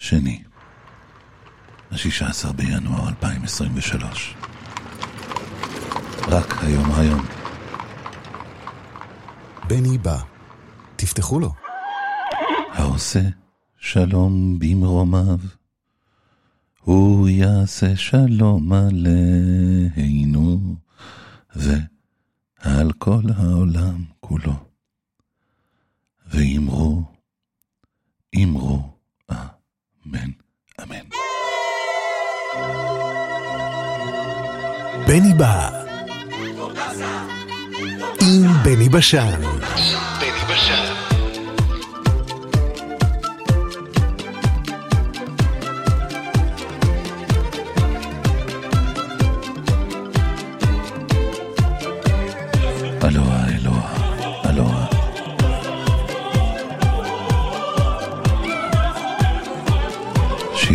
שני, ה-16 בינואר 2023. רק היום היום. בני בא. תפתחו לו. העושה שלום במרומיו, הוא יעשה שלום עלינו, ועל כל העולם כולו. ואמרו, אמרו, אמן, אמן. בני בא. עם בני בשן. בני בשן.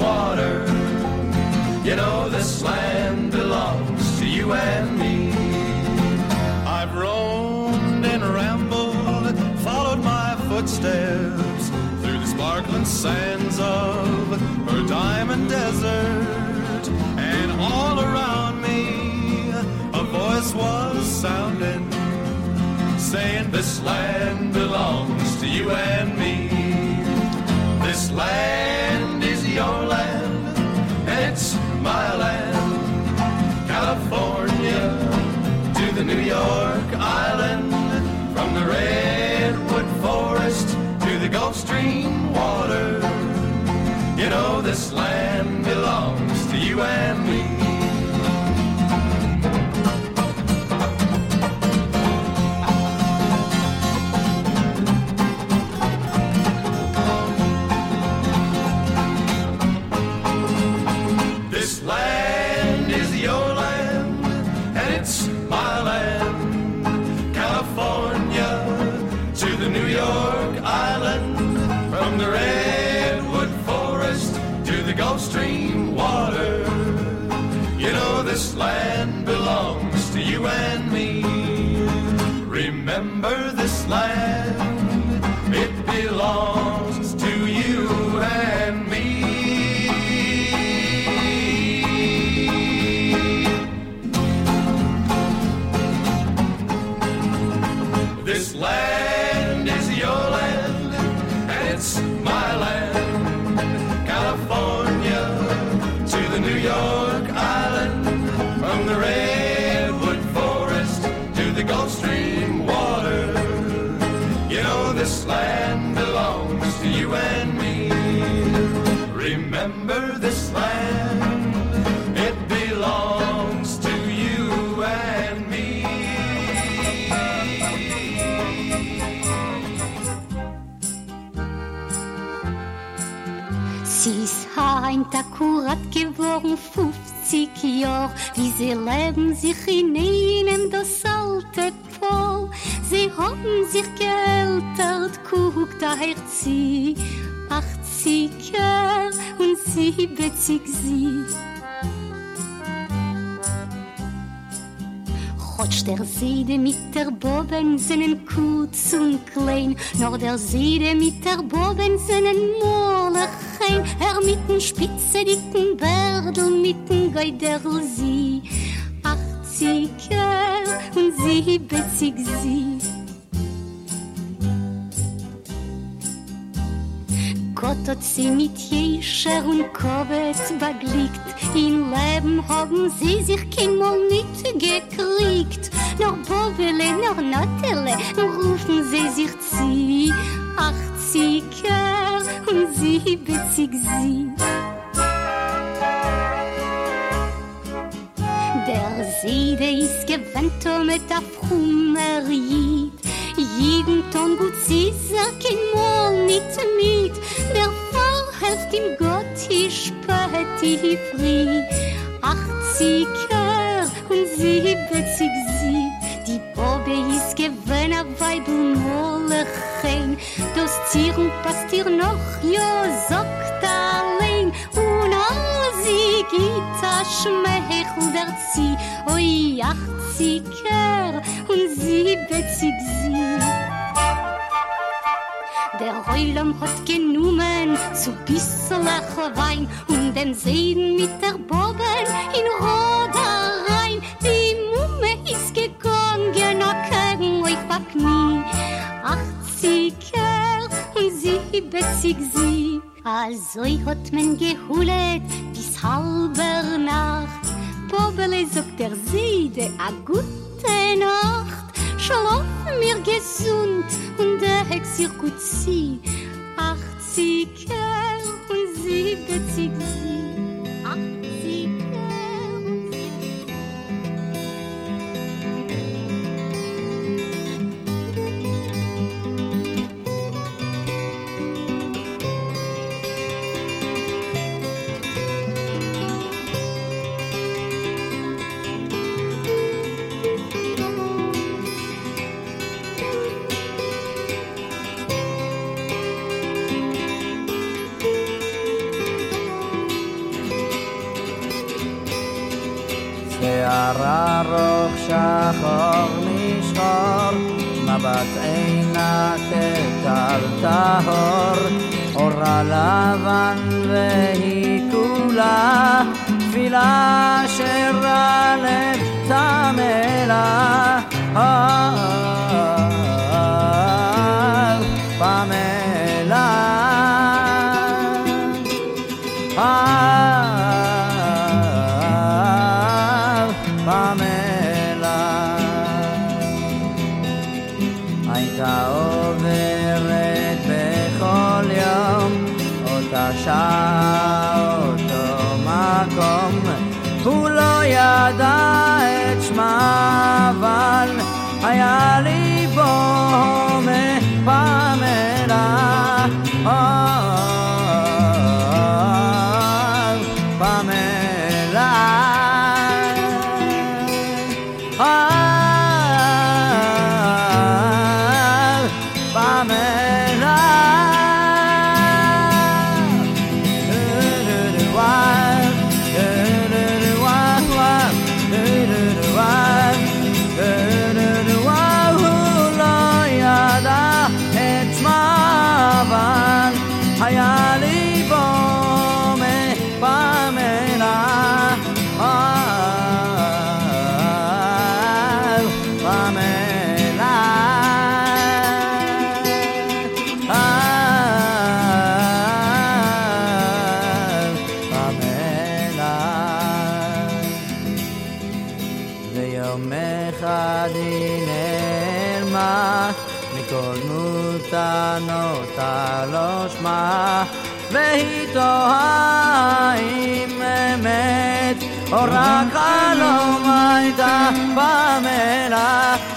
Water. You know this land belongs to you and me. I've roamed and rambled, followed my footsteps through the sparkling sands of her diamond desert, and all around me a voice was sounding, saying, This land belongs to you and me. This land is your land, and it's my land. California to the New York Island, from the redwood forest to the Gulf Stream water. You know this land belongs to you and me. life. This land belongs to you and me. Remember this land, it belongs to you and me. Sie ist heint akkurat geworden 50 Jahr, wie sie leben sich in ihnen das alte. Sie haben sich geältert, guckt daher sie, 80 Jahre und 70 sie. Hotsch der Seide mit der Boben seinen kurz und klein, nur der Seide mit der Boben seinen Molechein, er mit den spitze dicken Bärdel mit den Geiderl sie, 80 Jahre und 70 sie. Kotot hat sie mit Jescher und Kobetz begliegt. In Leben haben sie sich kein nit nicht gekriegt. Noch Bobele, noch Natele, rufen sie sich zu. Ach, sie kehr und sie bezieht sie. Der Siede ist gewendet mit der Frumerie. Jeden Ton gut sie sagt in Mol nicht mit. Der Fall helft ihm Gott, ich spät die Fri. Achtziger und sie betzig sie. Die Bobbe ist gewinn a Weibel Molechein. Das Tieren passt ihr noch, jo, sagt allein. Und all sie gibt a Schmeichel der Zieh. Oi, achtziger und sie betzig sie. Der Heulam hat genommen zu bisselach Wein und den Seiden mit der Boben in Roda rein. Die Mumme ist gegangen, a kegen euch back nie. Achtziger und sie betzig sie. Also hat man gehulet bis halber Nacht. Pobele sagt er Siede, a gute Nacht, schlof mir gesund und der Hexir gut sie, achtzig und siebzig sie. שערה רוך שחור משחור, מבט עינה כטל טהור, אורה לבן והיא כולה, תפילה אשר הלב טמא לה. פמלה אותה שעה, אותו מקום הוא לא ידע את שמה אבל היה ליבו Tumbamela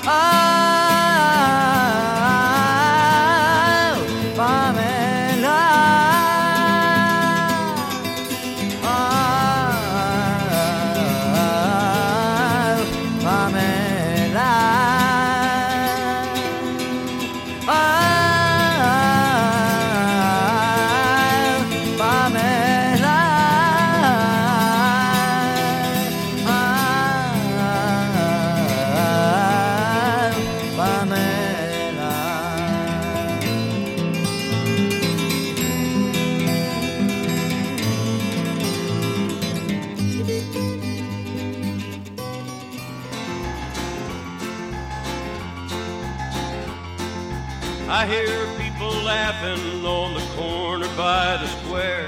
I hear people laughing on the corner by the square.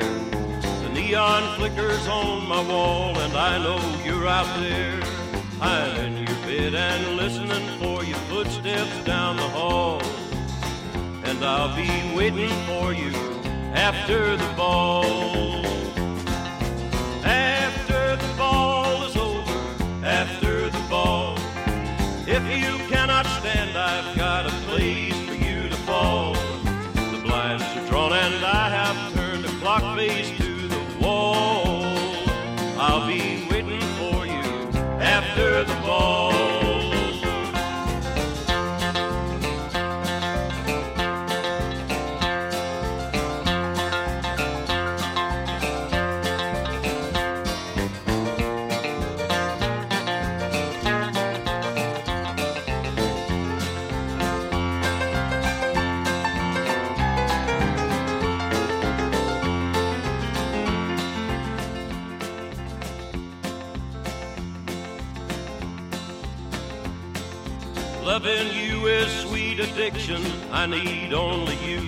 The neon flickers on my wall, and I know you're out there. I'm in your bed and listening for your footsteps down the hall. And I'll be waiting for you after the ball. After the ball. I need only you.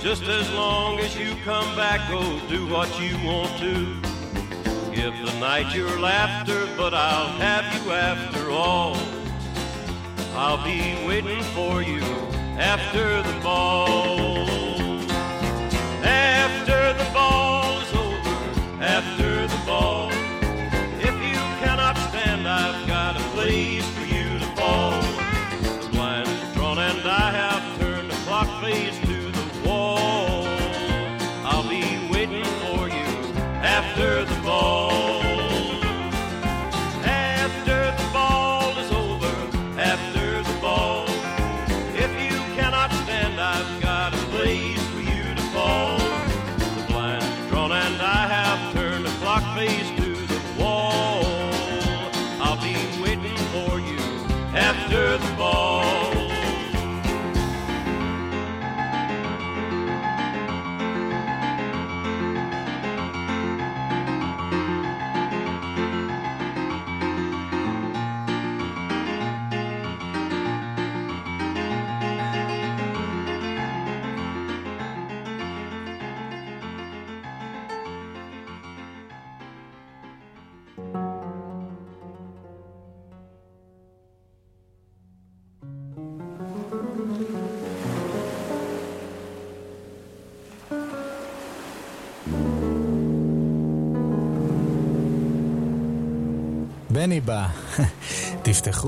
Just as long as you come back, go do what you want to. Give the night your laughter, but I'll have you after all. I'll be waiting for you after the ball. please.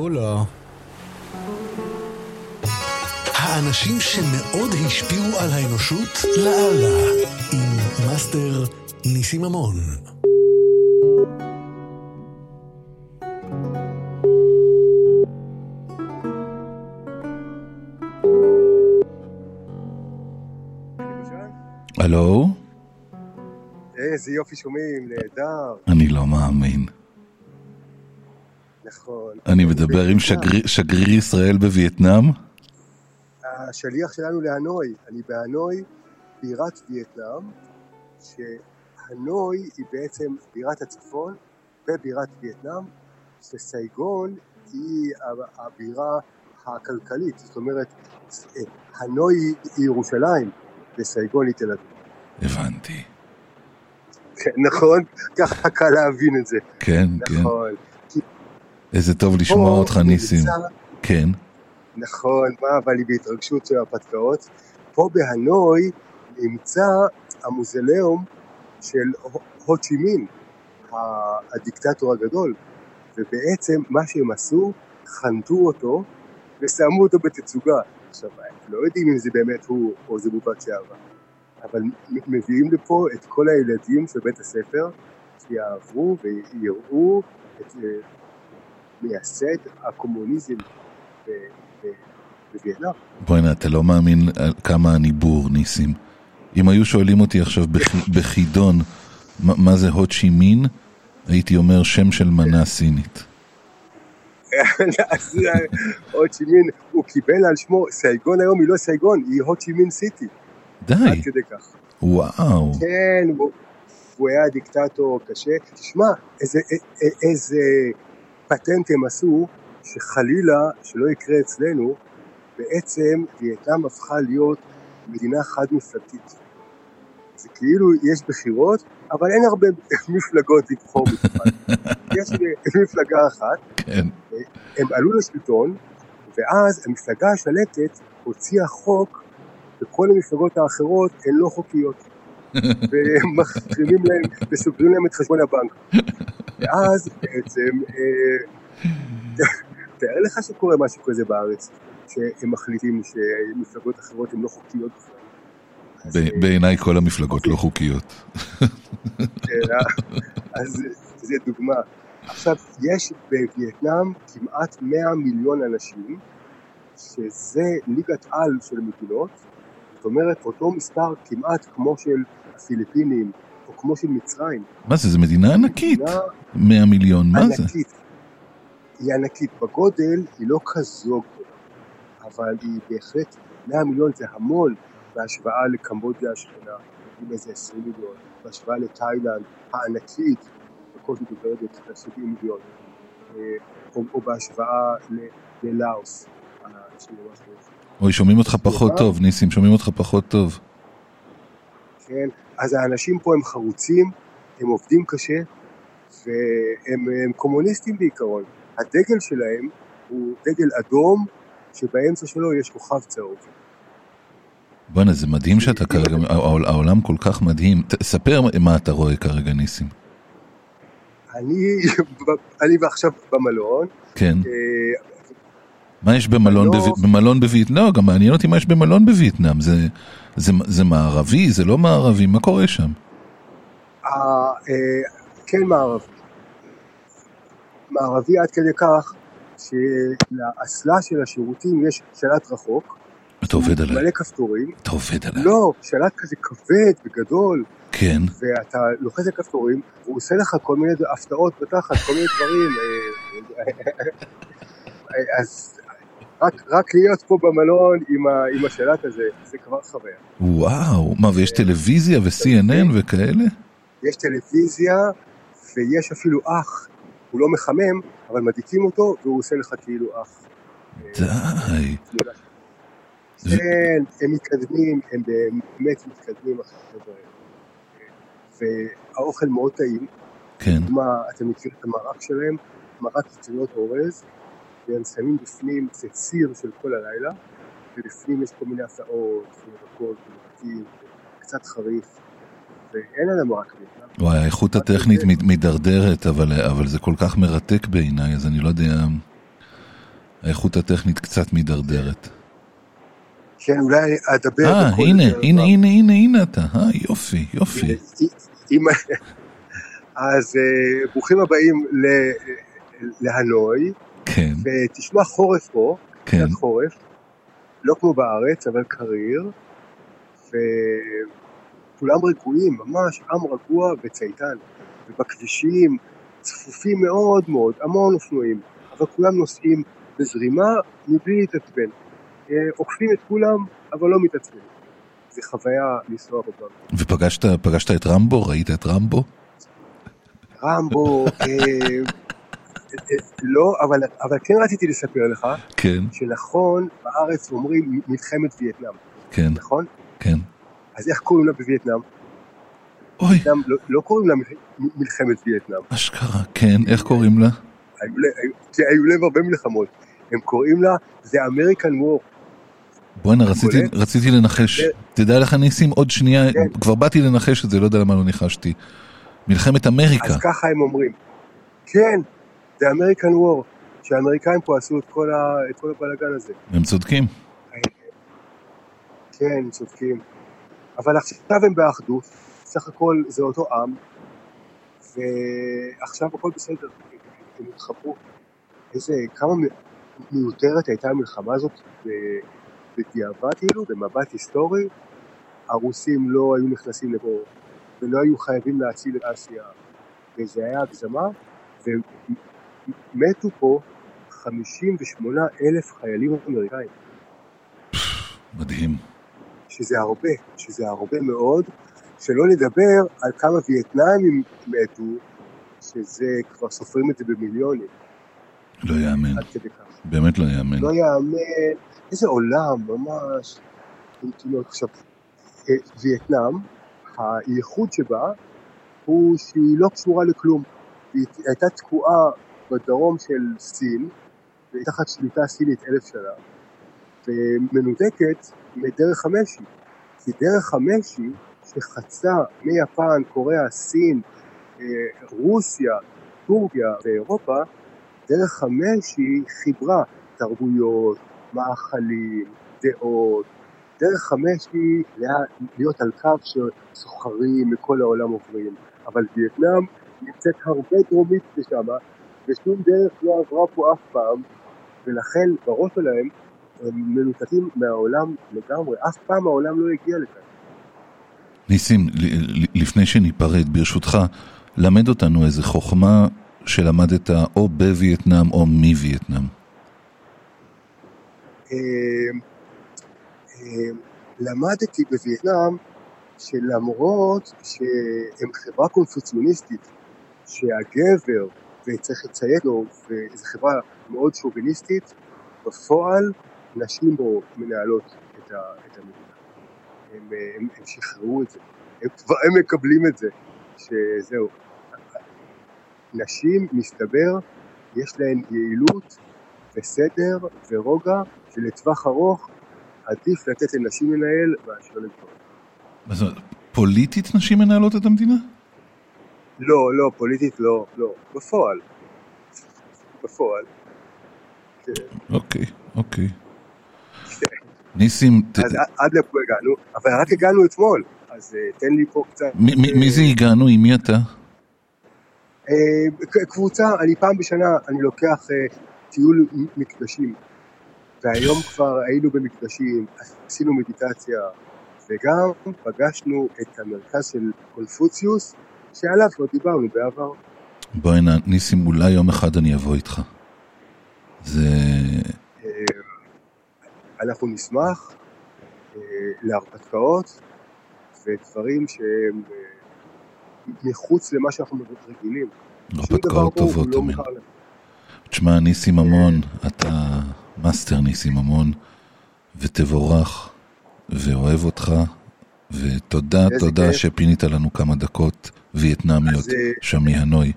לו. האנשים שמאוד השפיעו על האנושות לאללה, עם מאסטר ניסים ממון. הלו? איזה יופי שומעים, נהדר, אני לא מאמין. נכון. אני מדבר עם שגריר- שגריר ישראל בווייטנאם? השליח שלנו להנוי, אני בהנוי, בירת וייטנאם, שהנוי היא בעצם בירת הצפון ובירת וייטנאם, וסייגון היא הבירה הכלכלית, זאת אומרת, הנוי היא ירושלים וסייגון היא תל אביב. הבנתי. כן, נכון? ככה קל להבין את זה. כן, כן. נכון. איזה טוב לשמוע אותך, ניסים. כן. נכון, מה, אבל היא בהתרגשות של ההרפתקאות. פה בהנוי נמצא המוזיאום של הו- הו צ'י מין, ה- הדיקטטור הגדול, ובעצם מה שהם עשו, חנתו אותו ושמו אותו בתצוגה. עכשיו, לא יודעים אם זה באמת הוא או זה בובת שערה, אבל מביאים לפה את כל הילדים של בית הספר, שיעברו ויראו את אה, מייסד הקומוניזם ב- ב- בווייטנאם. בוא'נה, אתה לא מאמין כמה אני בור, ניסים. אם היו שואלים אותי עכשיו בח- בחידון מה מה זה הו צ'י מין, הייתי אומר שם של מנה סינית. אה, הו צ'י מין, הוא קיבל על שמו, סייגון היום היא לא סייגון, היא הו צ'י מין סיטי, עד די, כדי כך. וואו. כן, הוא, היה דיקטטור קשה. תשמע, איזה, א- א- איזה פטנט הם עשו, שחלילה, שלא יקרה אצלנו, בעצם וייטנאם הפכה להיות מדינה חד-מפלגתית. זה כאילו יש בחירות, אבל אין הרבה מפלגות לבחור מתוכן. יש מפלגה אחת, כן. הם עלו לשלטון, ואז המפלגה השלטת הוציאה חוק וכל המפלגות האחרות הן לא חוקיות. ומחרימים להם וסוגרים להם את חשבון הבנק. ואז בעצם, אה, תאר לך שקורה משהו כזה בארץ, שהם מחליטים שמפלגות אחרות הן לא חוקיות בכלל. אה, בעיניי כל המפלגות לא חוקיות. אה, אז זה דוגמה. עכשיו, יש בווייטנאם כמעט 100 מיליון אנשים, שזה ליגת על של מדינות, אומרת אותו מספר כמעט כמו של הפיליפינים, או כמו של מצרים. מה זה, זו מדינה ענקית. מדינה 100 מיליון, מה זה? ענקית. היא ענקית. בגודל היא לא כזו גדולה, אבל היא בהחלט, 100 מיליון זה המון בהשוואה לקמבודיה השכנה, עם איזה 20 מיליון, בהשוואה לתאילנד הענקית, בקושי מתקרבת ל-70 מיליון, אה, או, או בהשוואה ללאוס, אה, שממש אוי, שומעים אותך פחות סליחה? טוב, ניסים, שומעים אותך פחות טוב. כן? אז האנשים פה הם חרוצים, הם עובדים קשה, והם הם קומוניסטים בעיקרון. הדגל שלהם הוא דגל אדום, שבאמצע שלו יש כוכב צהוב. בואנה, זה מדהים שאתה כרגע, העול- העולם כל כך מדהים. ספר מה אתה רואה כרגע, ניסים. אני, אני עכשיו במלון, כן. אה, מה יש במלון, לא. בו... במלון בווייטנאם? לא, גם מעניין אותי מה יש במלון בווייטנאם. זה, זה, זה מערבי? זה לא מערבי? מה קורה שם? ה- אה, כן מערבי. מערבי עד כדי כך שלאסלה של השירותים יש שלט רחוק, אתה עובד עליי. מלא כפתורים, אתה עובד עליי. לא, שלט כזה כבד וגדול, כן. ואתה לוחץ על כפתורים, הוא עושה לך כל מיני הפתעות בתחת, כל מיני דברים. אה, אז רק, רק להיות פה במלון עם, ה, עם השלט הזה, זה כבר חוויה. וואו. מה, ויש טלוויזיה ו-CNN וכאלה? יש טלוויזיה ויש אפילו אח, הוא לא מחמם, אבל מדליקים אותו והוא עושה לך כאילו אח. די. זה- כן, הם מתקדמים, הם באמת מתקדמים החבר'ה האלה. והאוכל מאוד טעים, כן. דוגמה, אתם מכירים את המרק שלהם, מרק פטריות אורז, והם שמים בפנים, זה ציר של כל הלילה, ובפנים יש כל מיני הפתעות, וירקות, ומרקים, קצת חריף, ואין על המרק ויetnam. וואי, האיכות הטכנית מידרדרת, אבל, אבל זה כל כך מרתק בעיניי, אז אני לא יודע... האיכות הטכנית קצת מידרדרת. כן, אולי אדבר אה, הנה, הנה. הנה, הנה, הנה אתה. אה, יופי, יופי. אז אה, ברוכים הבאים להנוי, כן, ותשמע חורף פה, כן. חורף, לא כמו בארץ, אבל קריר, וכולם רגועים, ממש עם רגוע וצייתן, ובכבישים צפופים מאוד מאוד, המון אופנועים, אבל כולם נוסעים בזרימה מבלי להתעצבן. אה, עוקפים את כולם, אבל לא מתעצבנים. זה חוויה לנסוע בבן. ופגשת פגשת את רמבו? ראית את רמבו? רמבו, אה, לא, אבל, אבל כן רציתי לספר לך, כן, שנכון, בארץ אומרים מלחמת וייטנאם, כן, נכון? כן. אז איך קוראים לה בווייטנאם? אוי, וייטנאם לא, לא קוראים לה מל- מלחמת וייטנאם. אשכרה, כן, איך קוראים לה? היו, היו, היו להם הרבה מלחמות. הם קוראים לה The American War. בואנה, רציתי? רציתי לנחש. תדע לך, ניסים, עוד שנייה, כן. כבר באתי לנחש את זה, לא יודע למה לא ניחשתי. מלחמת אמריקה. אז ככה הם אומרים. כן, The American War. שהאמריקאים פה עשו את כל, ה, את כל הבלאגן הזה. הם צודקים. כן, הם צודקים. אבל עכשיו הם באחדות, סך הכל זה אותו עם, ועכשיו הכל בסדר, הם התחברו. איזה, כמה מיותרת הייתה המלחמה הזאת בדיעבד, כאילו, במבט היסטורי, הרוסים לא היו נכנסים לפה, ולא היו חייבים להציל את אסיה, וזה היה הגזמה, ומתו פה 58 אלף חיילים אמריקאים. מדהים. שזה הרבה, שזה הרבה מאוד, שלא לדבר על כמה וייטנאמים מתו, שזה כבר סופרים את זה במיליונים, לא יאמן. באמת לא יאמן. לא יאמן, איזה עולם, ממש. כאילו, עכשיו, אה, וייטנאם, הייחוד שבה הוא שהיא לא קשורה לכלום. היא הייתה תקועה בדרום של סין, תחת שליטה סינית אלף שנה, ומנותקת מדרך המשי. כי דרך המשי שחצה מיפן, קוריאה, סין, אה, רוסיה, טורקיה ואירופה, דרך המשי חיברה תרבויות, מאכלים, דעות. דרך המשי להיות על קו שסוחרים מכל העולם עוברים. אבל וייטנאם נמצאת הרבה דרומית לשם, ושום דרך לא עברה פה אף פעם, ולכן בראש שלהם הם מנותקים מהעולם לגמרי, אף פעם העולם לא הגיע לכאן. ניסים, לפני שניפרד, ברשותך, למד אותנו איזה חוכמה שלמדת או בווייטנאם או מווייטנאם. אמ, אמ, למדתי בווייטנאם שלמרות שהם חברה קונפוציוניסטית, שהגבר, וצריך לציין לו, וזו חברה מאוד שוביניסטית, בפועל נשים בו מנהלות את, ה, את המדינה. הם, הם, הם שחררו את זה, הם כבר הם מקבלים את זה, שזהו. נשים, מסתבר, יש להן יעילות וסדר ורוגע, שלטווח ארוך עדיף לתת לנשים לנהל מאשר לגברים. מה זאת אומרת, פוליטית נשים מנהלות את המדינה? לא, לא, פוליטית לא, לא, בפועל. בפועל. כן. אוקיי, אוקיי. ניסים... אז עד לפה הגענו, אבל רק הגענו אתמול, אז אה, תן לי פה קצת... מי זה הגענו? עם מי אתה? אה, קבוצה, אני פעם בשנה, אני לוקח אה, טיול מקדשים, והיום כבר היינו במקדשים, עשינו מדיטציה, וגם פגשנו את המרכז של קונפוציוס, שעליו כבר דיברנו בעבר. בואי ניסים, אולי יום אחד אני אבוא איתך. זה... אנחנו נשמח אה, להרפתקאות ודברים שהם אה, מחוץ למה שאנחנו רגילים. הרפתקאות טובות, לא אמיר. תשמע, ניסים ממון, אתה מאסטר ניסים ממון, ותבורך, ואוהב אותך, ותודה, תודה. שפינית לנו כמה דקות וייטנמיות אה, שם מהנוי.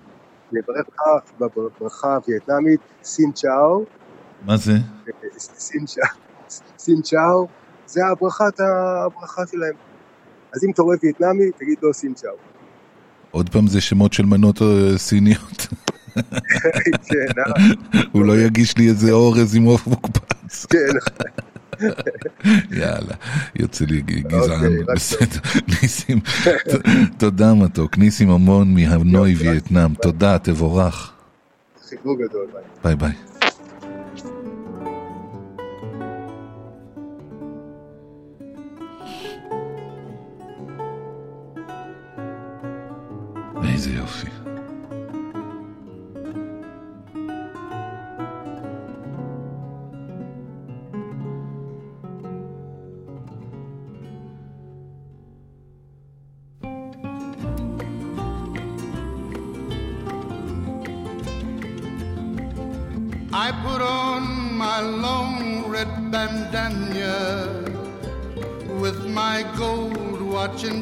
נברך אותך בברכה וייטנמית, סין צ'או. מה זה? סין צ'או. זה הברכת, הברכה שלהם. אז אם אתה רואה וייטנאמי, תגיד לו סין צ'או. עוד פעם זה שמות של מנות אה, סיניות. כן, אה? הוא לא יגיש לי איזה אורז עם עוף מוקפץ. כן. יאללה, יוצא לי גזען, אוקיי, בסדר. ניסים, תודה מתוק, ניסים ממון מהנוי וייטנאם, תודה, תבורך. חיבוק גדול, ביי. ביי ביי. איזה יופי.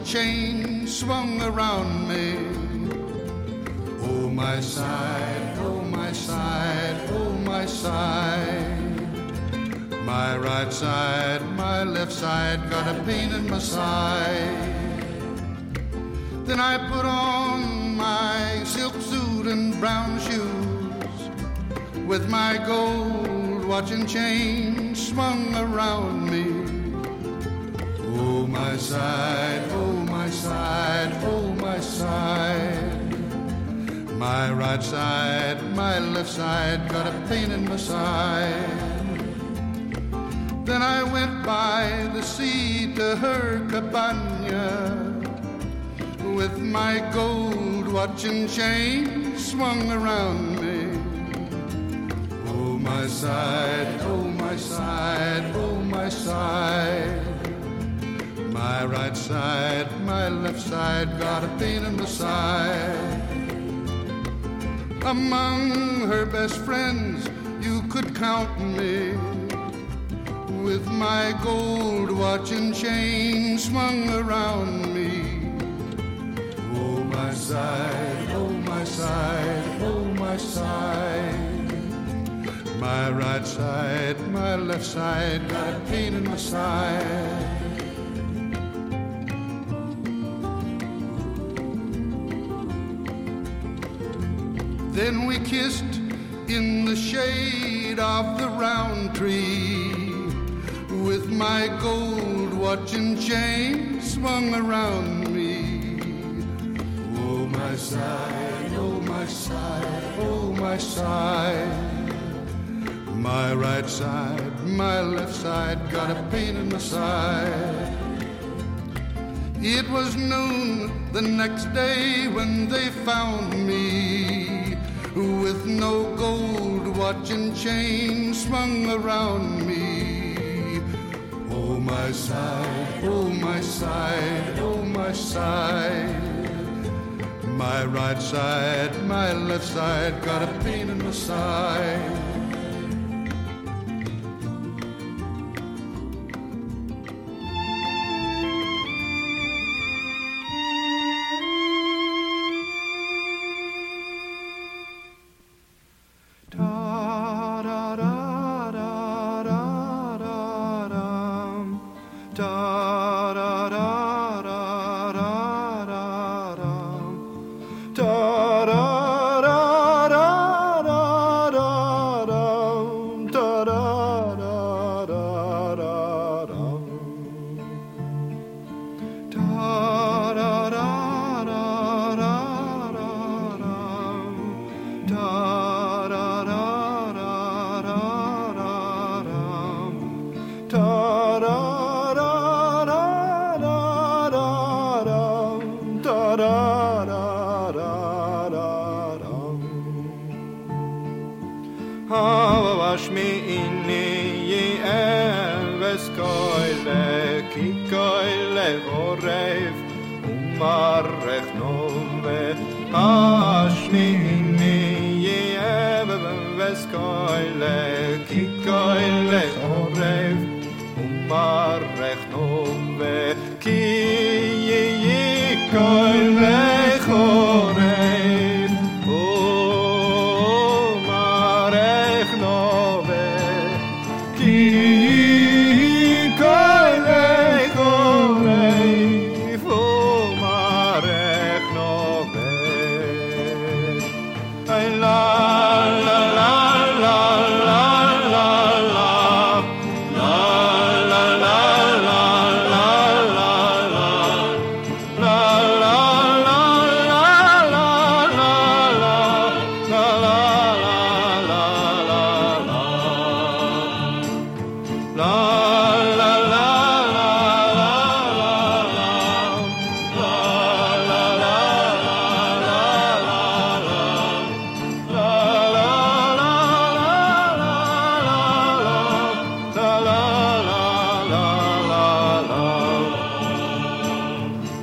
Chain swung around me. Oh, my side, oh my side, oh my side. My right side, my left side got a pain in my side. Then I put on my silk suit and brown shoes with my gold watch and chain swung around me. Oh my side, oh my side, oh my side. My right side, my left side got a pain in my side. Then I went by the sea to her cabana with my gold watch and chain swung around me. Oh, my side, oh, my side, oh, my side. My right side, my left side got a pain in the side. Among her best friends, you could count me with my gold watch and chain swung around me. Oh, my side, oh, my side, oh, my side. My right side, my left side, got a pain in my side. Then we kissed in the shade of the round tree with my gold watch and chain swung around me. Oh, my side, oh, my side, oh, my side. My right side, my left side got a pain in my side. It was noon the next day when they found me with no gold watch and chain swung around me. Oh, my side, oh, my side, oh, my side. My right side, my left side got a pain in my side.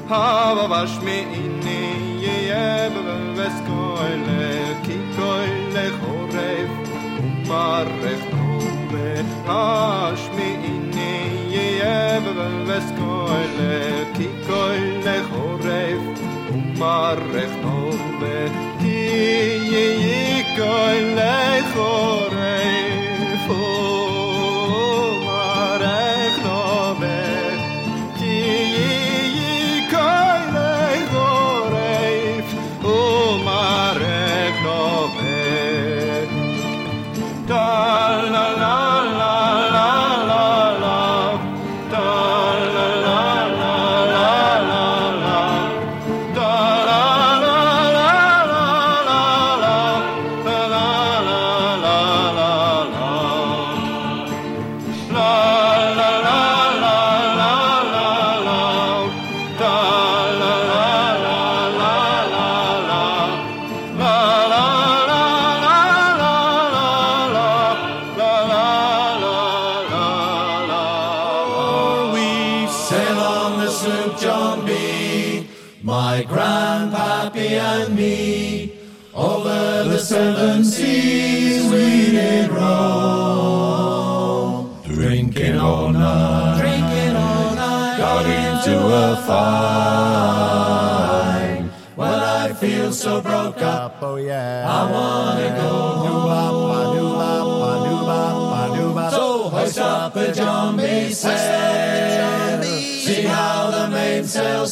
hava vash me inni yeb ves koile ki koile chorev umarev kove hash me inni yeb ves koile ki koile chorev umarev kove ki koile chorev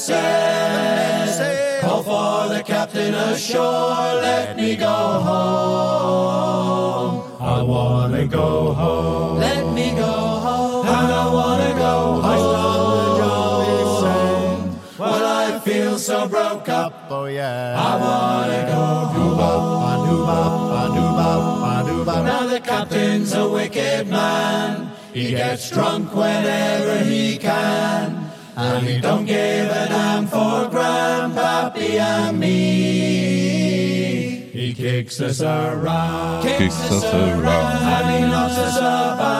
sail. Call for the captain ashore, let me go home. I wanna go home. Let me go home. And I wanna go home. Well, I feel so broke up. Oh yeah. I wanna go home. Now the captain's a wicked man. He gets drunk whenever he can. And he don't give a damn for Grandpappy and me. He kicks us around. Kicks us around. And he knocks us about.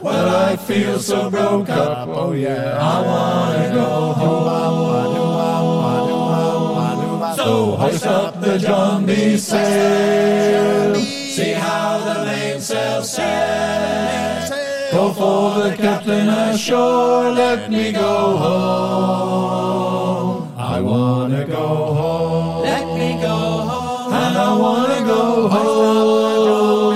Well, I feel so broke up. Oh yeah. I wanna go home. So hoist up the John B. sail. See how the mainsail sails. Go for the captain ashore, let me go home. I wanna go home. Let me go home. And I wanna go home.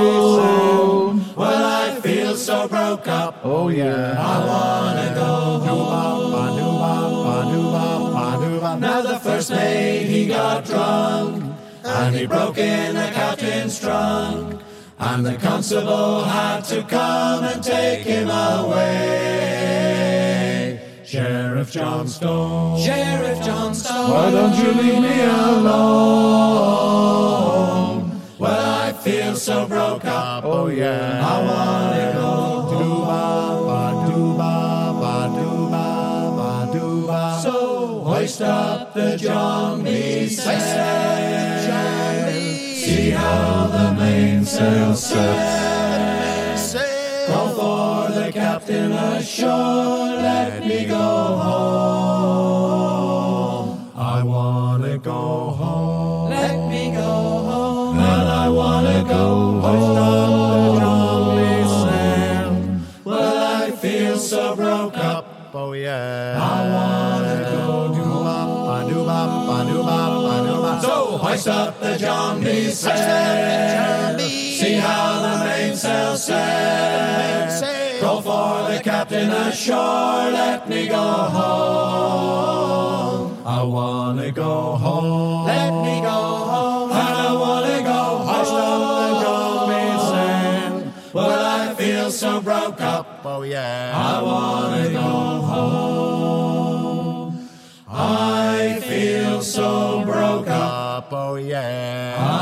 Well, I feel so broke up. Oh yeah. I wanna go home. Now the first mate, he got drunk. And he broke in the captain's trunk. And the constable had to come and take him away. Sheriff Johnstone. Sheriff Johnstone. Why don't you leave me alone? Well, I feel so broke up. Oh yeah. I wanna go home. So hoist up the John B. how the mainsail sets. Call for the captain ashore. Let me go home. I wanna go home. Let me go home. And I wanna go home. Up the John B. sail. See how the mainsail sails. Go for the captain ashore. Let me go home. I wanna go home. Let me go home. And I wanna go hoist up the sail. Well, I feel so broke up. Oh yeah. I wanna go home. Oh, yeah.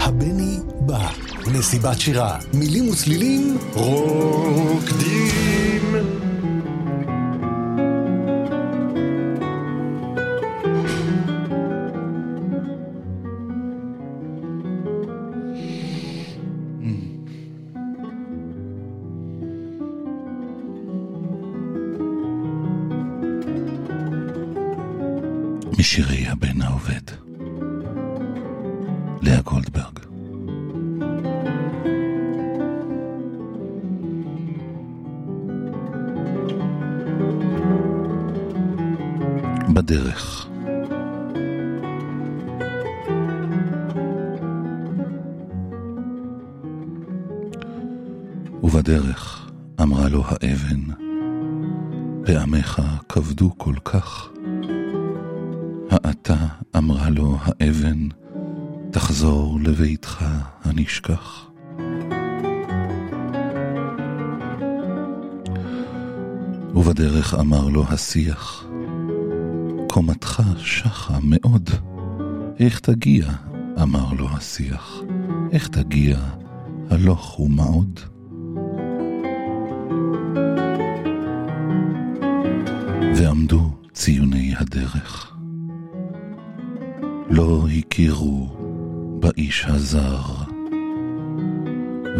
הבני בא, נסיבת שירה, מילים וצלילים, רוקדים. כך. האתה אמרה לו האבן, תחזור לביתך הנשכח. ובדרך אמר לו השיח, קומתך שחה מאוד, איך תגיע? אמר לו השיח, איך תגיע? הלוך ומעוד. הדרך. לא הכירו באיש הזר,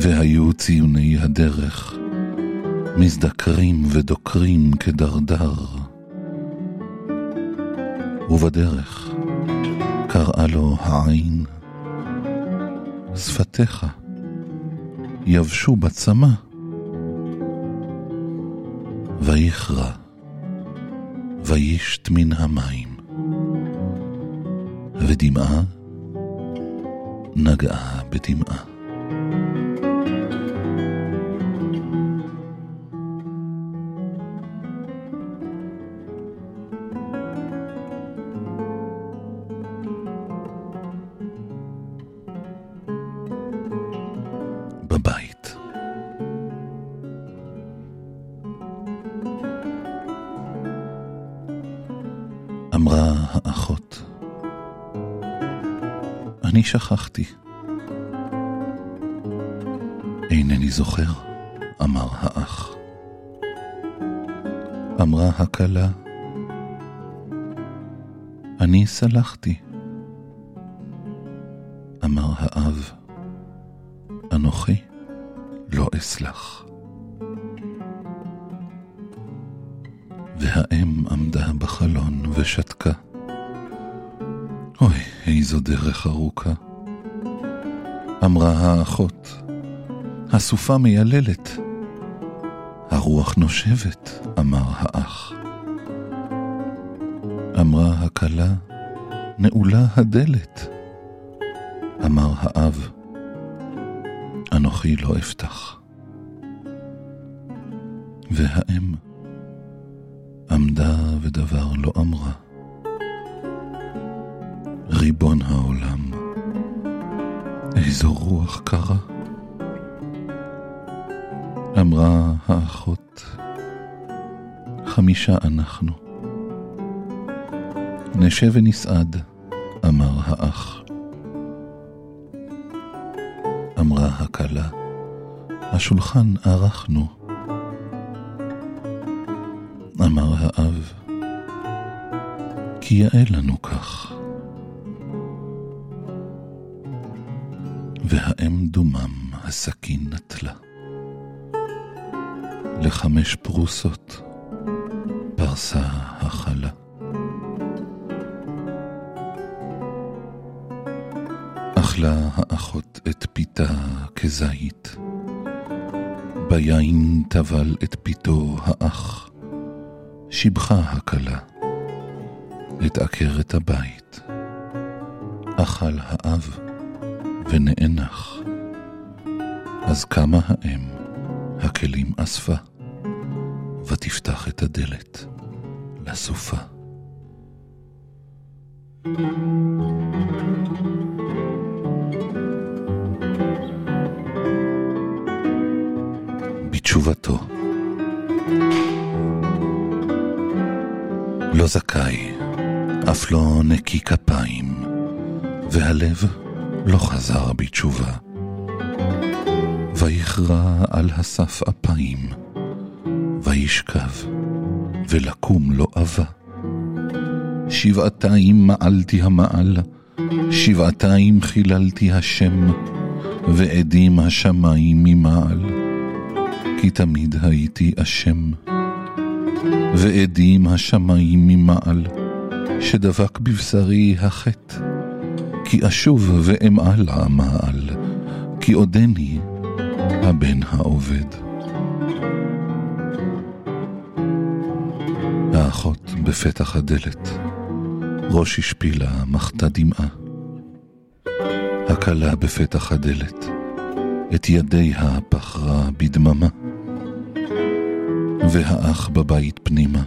והיו ציוני הדרך מזדקרים ודוקרים כדרדר. ובדרך קראה לו העין, שפתיך יבשו בצמא, ויכרע, וישת מן המים. ודמעה נגעה בדמעה. שכחתי. אינני זוכר, אמר האח. אמרה הכלה, אני סלחתי. אמר האב, אנוכי לא אסלח. והאם עמדה בחלון ושתקה. אוי, איזו דרך ארוכה. האחות, הסופה מייללת. הרוח נושבת, אמר האח. אמרה הכלה, נעולה הדלת. אמר האב, אנוכי לא אפתח. והאם אנחנו. נשב ונסעד, אמר האח. אמרה הכלה, השולחן ערכנו. אמר האב, כי יאה לנו כך. והאם דומם הסכין נטלה. לחמש פרוסות פרסה החלה. אכלה האחות את פיתה כזית. ביין טבל את פיתו האח. שיבחה הכלה את עקרת הבית. אכל האב ונאנח. אז קמה האם, הכלים אספה, ותפתח את הדלת לסופה. בתשובתו לא זכאי, אף לא נקי כפיים, והלב לא חזר בתשובה. ויכרע על הסף אפיים, וישכב, ולקום לא אבה. שבעתיים מעלתי המעל, שבעתיים חיללתי השם, ועדים השמיים ממעל, כי תמיד הייתי אשם. ועדים השמיים ממעל, שדבק בבשרי החטא, כי אשוב ואמעל המעל, כי עודני הבן העובד. האחות בפתח הדלת, ראש השפילה, מחתה דמעה. הכלה בפתח הדלת, את ידיה פחרה בדממה. והאח בבית פנימה,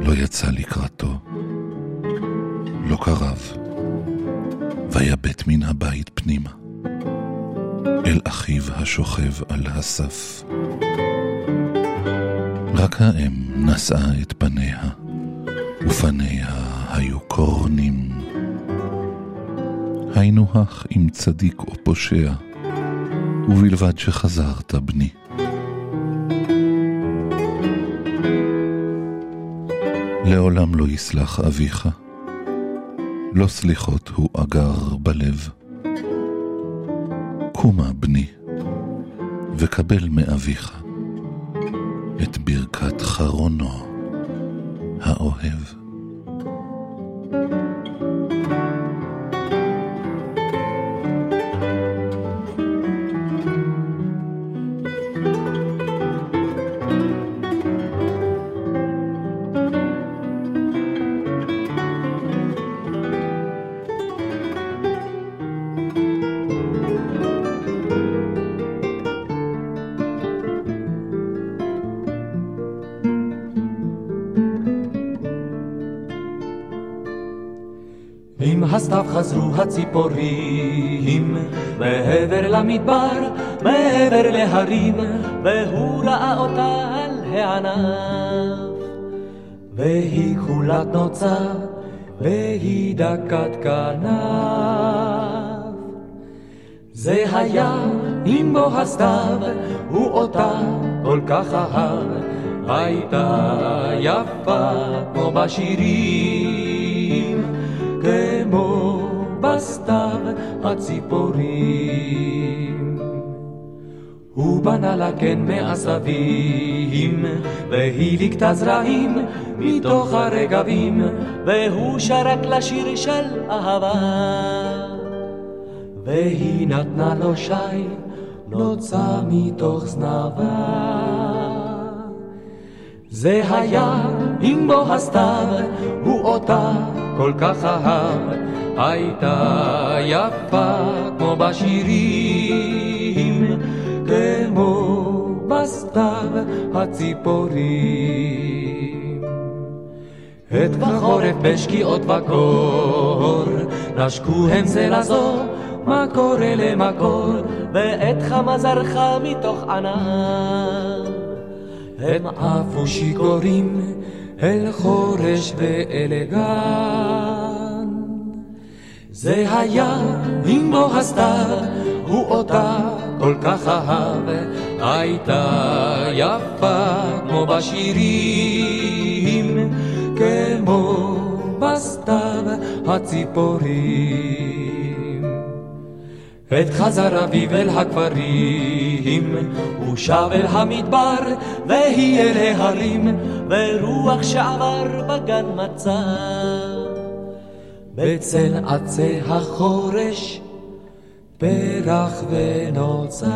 לא יצא לקראתו, לא קרב, ויבט מן הבית פנימה, אל אחיו השוכב על הסף. רק האם נשאה את פניה, ופניה היו קורנים. היינו הך אם צדיק או פושע, ובלבד שחזרת בני. לעולם לא יסלח אביך, לא סליחות הוא אגר בלב. קומה בני, וקבל מאביך את ברכת חרונו האוהב. והוא ראה אותה על הענף. והיא כולת נוצה, והיא דקת כנף. זה היה עם בו הסתיו, הוא אותה כל כך אהב, הייתה יפה כמו בשירים. כמו בסתיו הציפורים. הוא בנה לה קן מעשבים, והיא ליקטה זרעים מתוך הרגבים, והוא שרק לשיר של אהבה. והיא נתנה לו שי, נוצה מתוך זנבה. זה היה עם בו הסתיו, הוא אותה כל כך אהב, הייתה יפה כמו בשירים, כמו בסתיו הציפורים. עת בחורף בשקיעות בקור, נשקו הם זה לזו, מקור אלה מקור, ועת חמה זרחה מתוך ענן. הם עפו שיכורים אל חורש ואל. זה היה עם בוא הסתיו, הוא אותה כל כך אהב, הייתה יפה כמו בשירים, כמו בסתיו הציפורים. עת חזר אביב אל הכפרים, הוא שב אל המדבר, והיא אל ההרים, ורוח שעבר בגן מצא. בצל עצי החורש, פרח ונוצר.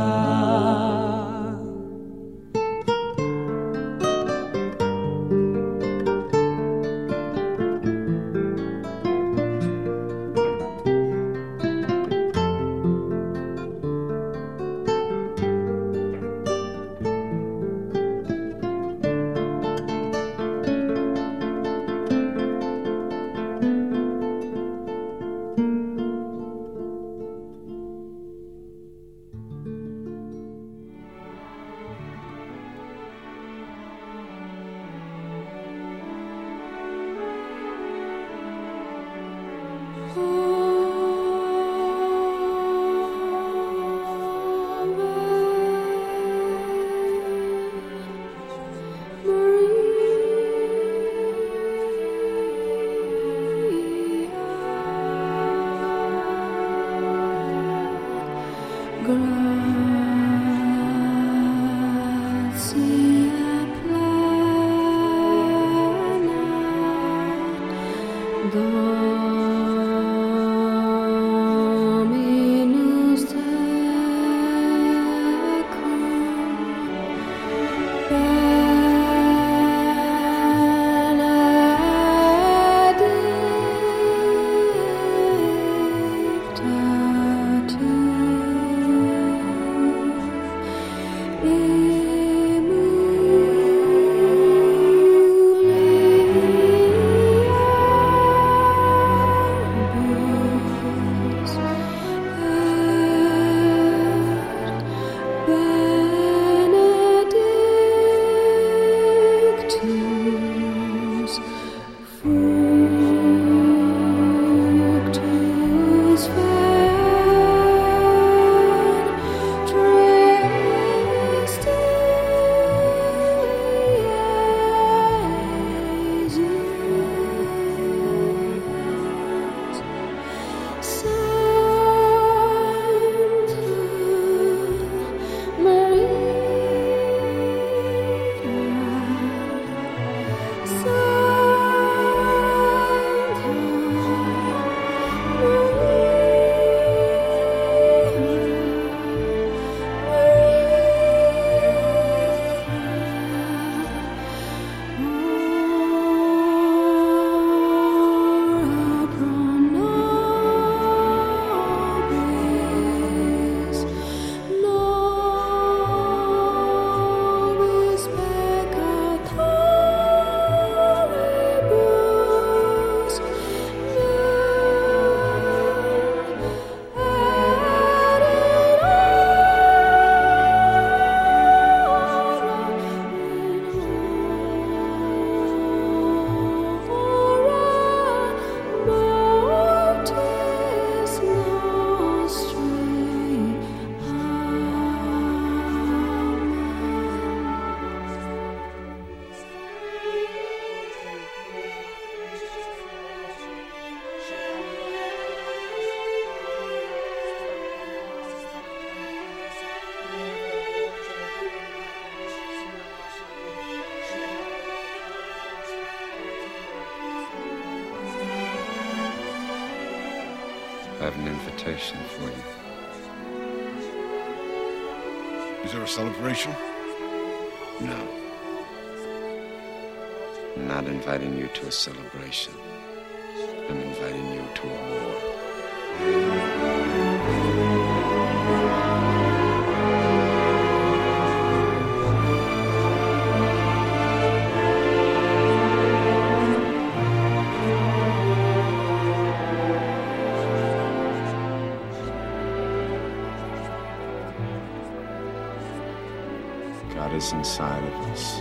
Celebration? No. I'm not inviting you to a celebration. Is inside of us.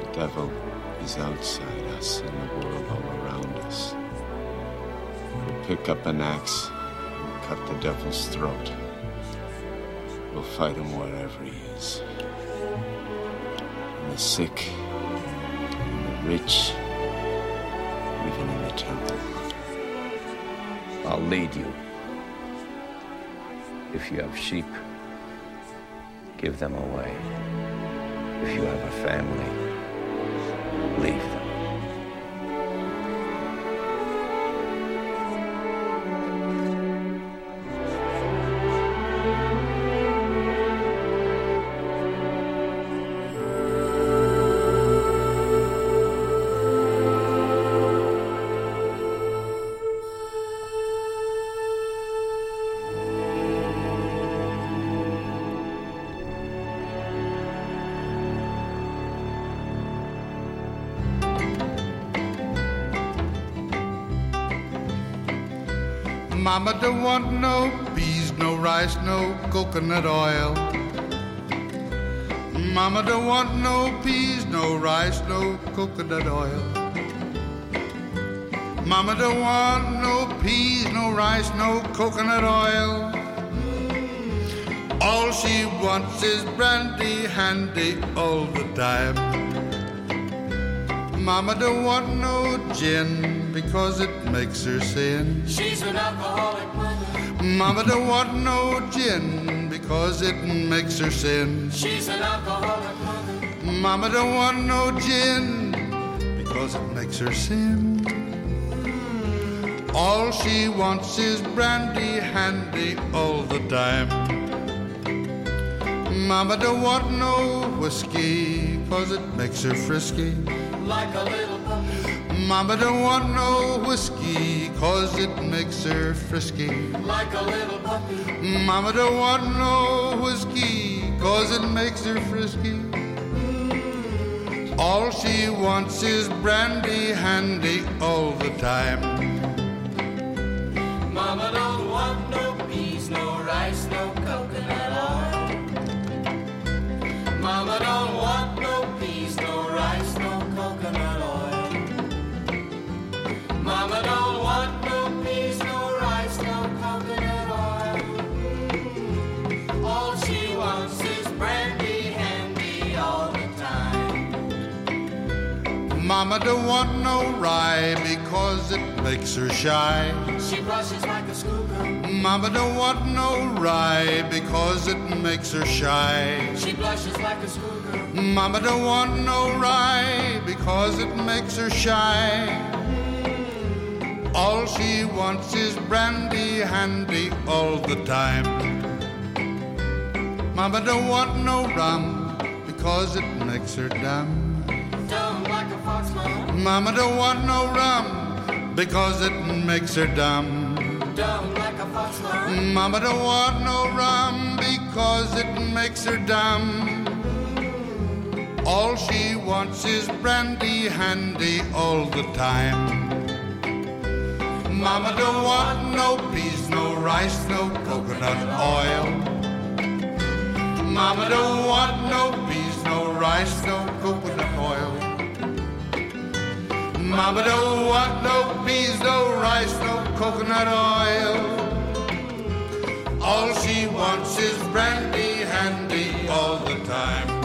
The devil is outside us and the world all around us. We'll pick up an axe and cut the devil's throat. We'll fight him wherever he is. In the sick, in the rich, even in the temple. I'll lead you. If you have sheep, give them away. If you have a family, leave them. Mama don't want no peas, no rice, no coconut oil. Mama don't want no peas, no rice, no coconut oil. Mama don't want no peas, no rice, no coconut oil. All she wants is brandy handy all the time. Mama don't want no gin because it makes her sin. She's an alcoholic mother. Mama don't want no gin because it makes her sin. She's an alcoholic mother. Mama don't want no gin because it makes her sin. Hmm. All she wants is brandy handy all the time. Mama don't want no whiskey cause it makes her frisky. Like a little puppy. Mama don't want no whiskey cause it makes her frisky. Like a little puppy. Mama don't want no whiskey cause it makes her frisky. Mm. All she wants is brandy handy all the time. Mama don't want no peas, no rice, no coconut oil. Mama don't want no peas, no rice, no. Mama don't want no peas, no rice, no coconut oil. All she wants is brandy handy all the time. Mama don't want no rye because it makes her shy. She blushes like a scoop. Mama don't want no rye because it makes her shy. She blushes like a schoolgirl. Mama don't want no rye because it makes her shy. Hmm. All she wants is brandy handy all the time. Mama don't want no rum because it makes her dumb. Dumb like a fox, mama. Mama don't want no rum because it makes her dumb. Dumb like a fox, mama. Don't want no rum because it makes her dumb. All she wants is brandy handy all the time. Mama don't want no peas, no rice, no coconut oil. Mama don't want no peas, no rice, no coconut oil. Mama don't want no peas, no rice, no coconut oil. All she wants is brandy handy all the time.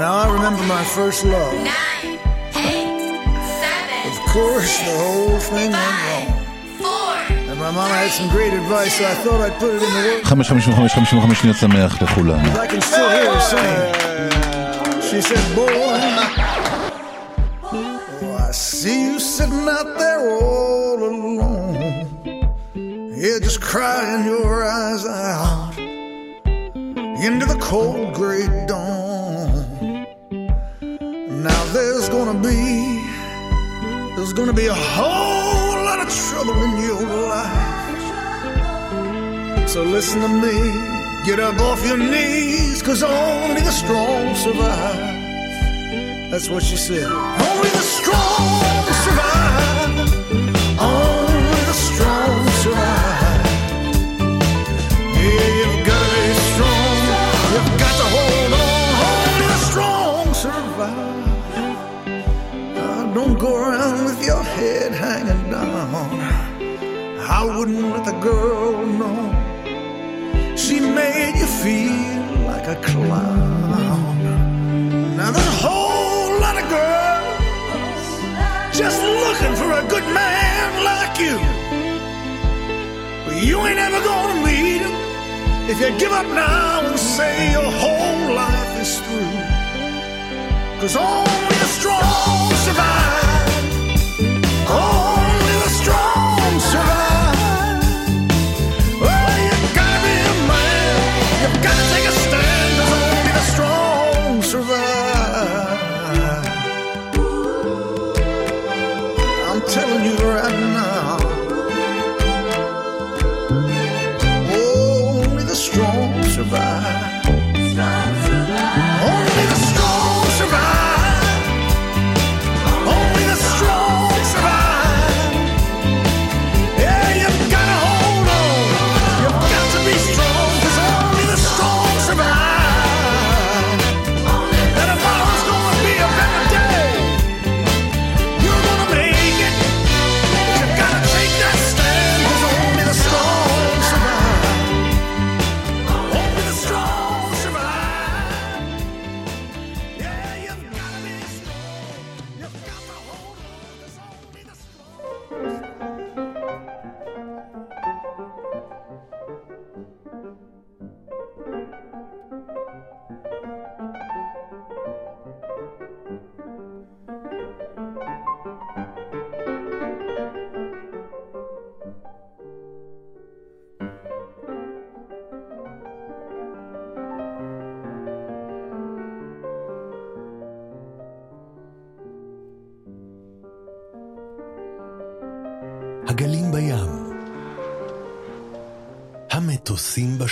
Now I remember my first love. Nine, eight, seven, Of course, the whole thing went wrong. four, And my mama had some great advice, so I thought I'd put it in the words. 555 55 שניות שמח לכולם. I can still hear her sing. She said, Boy, oh, I see you sitting out there all alone. Yeah, just crying your eyes out into the cold gray dawn. Now there's gonna be, there's gonna be a whole lot of trouble in your life. So listen to me, get up off your knees, cause only the strong survive. That's what she said. Only the strong I wouldn't let the girl know. She made you feel like a clown. Now there's a whole lot of girls just looking for a good man like you. But you ain't ever gonna meet him if you give up now and say your whole life is through. Cause only the strong survive.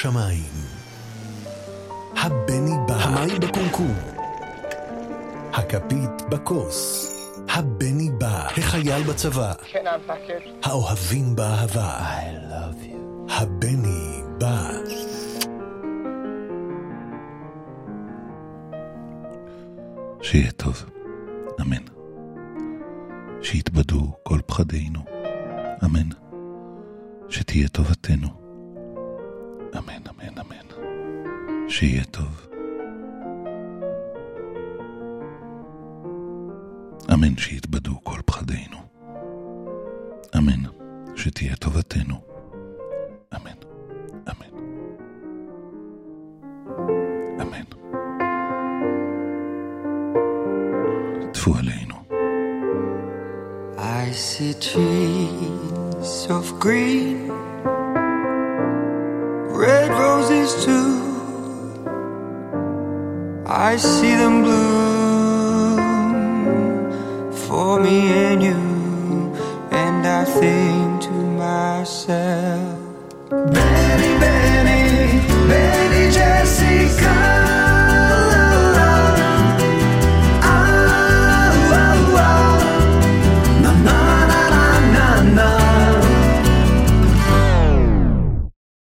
בשמיים, הבני בא, המים בקומקום, הכפית בכוס, הבני בא, החייל בצבא, it? האוהבים באהבה, I love you, הבני בא. שיהיה טוב, אמן. שיתבדו כל פחדינו, אמן. שתהיה טובתנו, שיהיה טוב. אמן שיתבדו כל פחדינו. אמן שתהיה טובתנו. אמן, אמן. אמן. טפו עלינו. I see trees of green, see